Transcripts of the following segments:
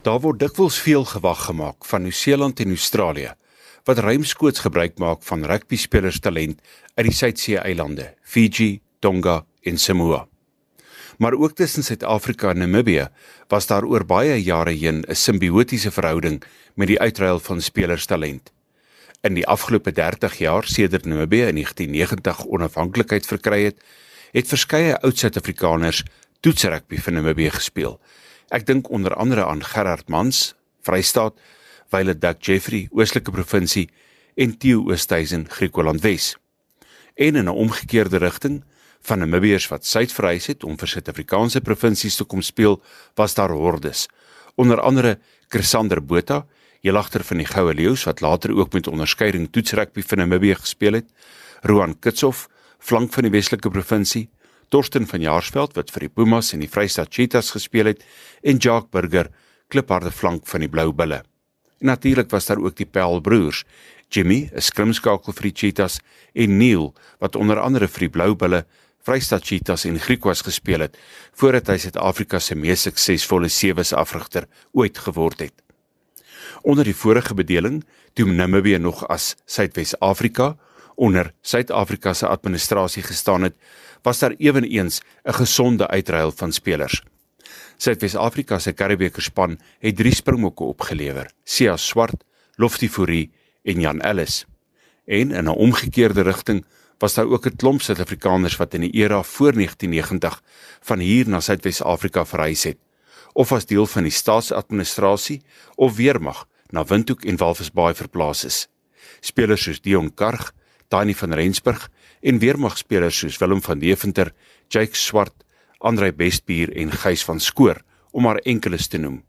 Daar word dikwels veel gewag gemaak van Nieu-Seeland en Australië wat ruimskoots gebruik maak van rugby spelers talent uit die Suidsee-eilande, Fiji, Tonga en Samoa. Maar ook tussen Suid-Afrika en Namibië was daar oor baie jare heen 'n simbiotiese verhouding met die uitruil van spelers talent. In die afgelope 30 jaar sedert Namibië in 1990 onafhanklikheid verkry het, het verskeie oud Suid-Afrikaners toetsrugby vir Namibië gespeel Ek dink onder andere aan Gerard Mans, Vrystaat, Wile Duck Jeffrey, Oostelike provinsie en Theo Oosthuizen, Griekeland Wes. En in 'n omgekeerde rigting van Namibiërs wat suid verhuis het om vir Suid-Afrikaanse provinsies te kom speel, was daar hordes. Onder andere Chrisander Botha, jelagter van die Goue Leeu's wat later ook met onderskeiding toetsrugby vir Namibië gespeel het, Roan Kitshoff, flank van die Weselike provinsie, Torsten van Jaarsveld wat vir die Pumas en die Vrystaat Cheetahs gespeel het en Jacques Burger, klipharde flank van die Blou Bulle. En natuurlik was daar ook die Pel broers, Jimmy, 'n skrimskakel vir die Cheetahs en Neil wat onder andere vir die Blou Bulle, Vrystaat Cheetahs en Griquas gespeel het voordat hy Suid-Afrika se mees suksesvolle sewes afrigter ooit geword het. Onder die vorige bedeling, toe Namibië nog as Suidwes-Afrika onder Suid-Afrika se administrasie gestaan het, was daar eweneens 'n gesonde uitruil van spelers. Suid-Afrika se Karibeker span het drie springbokke opgelewer: Sia Swart, Lofty Fourie en Jan Ellis. En in 'n omgekeerde rigting was daar ook 'n klomp Suid-Afrikaners wat in die era voor 1990 van hier na Suid-Afrika verhuis het of as deel van die staatsadministrasie of weermag na Windhoek en Walvis Bay verplaas is. Spelers soos Dion Karg, Tani van Rensburg en weermagspelers soos Willem van Deventer, Jake Swart, Andre Bestbier en Gys van Skoor om maar enkeles te noem.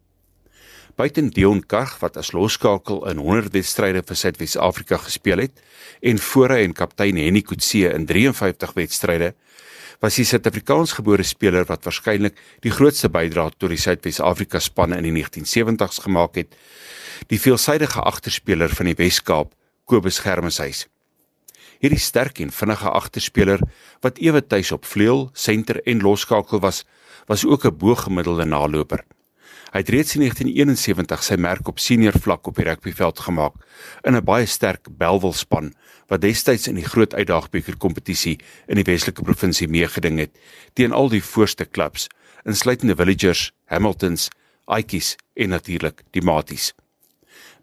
Buiten Dion Karg wat as loskakel in 100 wedstryde vir Suid-Afrika gespeel het en voor hy en kaptein Henny Kutse in 53 wedstryde was hy Suid-Afrikaans gebore speler wat waarskynlik die grootste bydrae tot die Suid-Afrika spanne in die 1970s gemaak het. Die veelsidige agterspeler van die Wes-Kaap, Kobus Germeshuis. Hierdie sterk en vinnige agterspeler wat ewe tuis op vleuel, senter en losskakel was, was ook 'n bo-gemiddelde naloper. Hy het reeds in 1971 sy merk op senior vlak op die rugbyveld gemaak in 'n baie sterk Belwel span wat destyds in die groot uitdagbeker kompetisie in die Weselike provinsie meegeding het teen al die voorste klubs, insluitende Villagers, Hamiltons, Aitjies en natuurlik die Maties.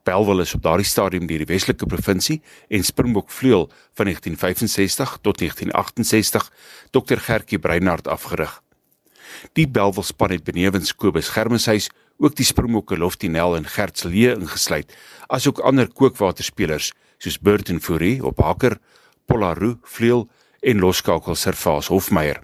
Belwel is op daardie stadium deur die Weselike provinsie en Springbok vleuel van 1965 tot 1968 Dr Gertjie Breinhard afgerig. Die Belwel span het benewens Kobus Germeshuis ook die Springbokke Loftinel en Gerts Lee ingesluit, asook ander kookwaterspelers soos Burton Fourie op haker, Polaroo vleuel en loskakel Servaas Hofmeyer.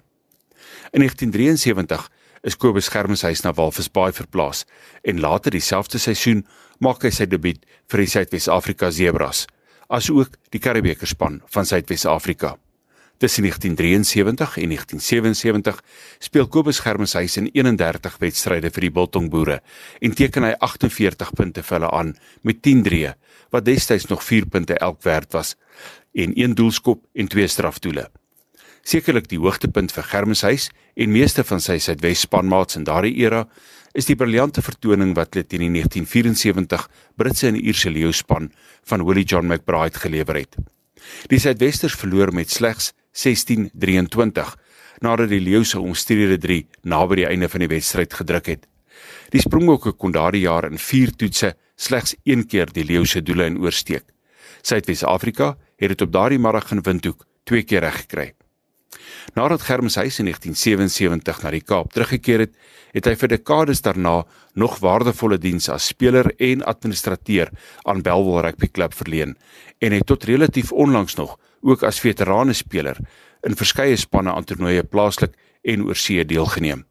In 1973 is Kobus Germeshuis na Walvis Bay verplaas en later dieselfde seisoen maak hy sy debuut vir die Suidwes-Afrika Zebras, asook die Karibeker span van Suidwes-Afrika. Tussen 1973 en 1977 speel Kobus Germeshuis in 31 wedstryde vir die Biltong Boere en teken hy 48 punte vir hulle aan met 10 drie wat destyds nog 4 punte elk werd was en een doelskop en twee strafdoele sekerlik die hoogtepunt vir Germeshuis en meeste van sy Suidwes spanmaats in daardie era is die briljante vertoning wat hulle teen die 1974 Britse en Ierse leeu span van Willie John McBride gelewer het. Die Suidwesters verloor met slegs 16-23 nadat die leeu se omstrede 3 naby die einde van die wedstryd gedruk het. Die Springbokke kon daardie jaar in 4 toetse slegs een keer die leeu se doele in oorsteek. Suidwes-Afrika het dit op daardie middag in Windhoek twee keer reg gekry. Nadat Germshuis in 1977 na die Kaap teruggekeer het, het hy vir dekades daarna nog waardevolle diens as speler en administrateur aan Belwel Rugby Club verleen en het tot relatief onlangs nog ook as veterane speler in verskeie spanne aan toernooie plaaslik en oorsee deelgeneem.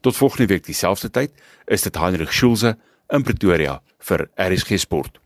Tot volgende week dieselfde tyd is dit Heinrich Schulze in Pretoria vir RSG Sport.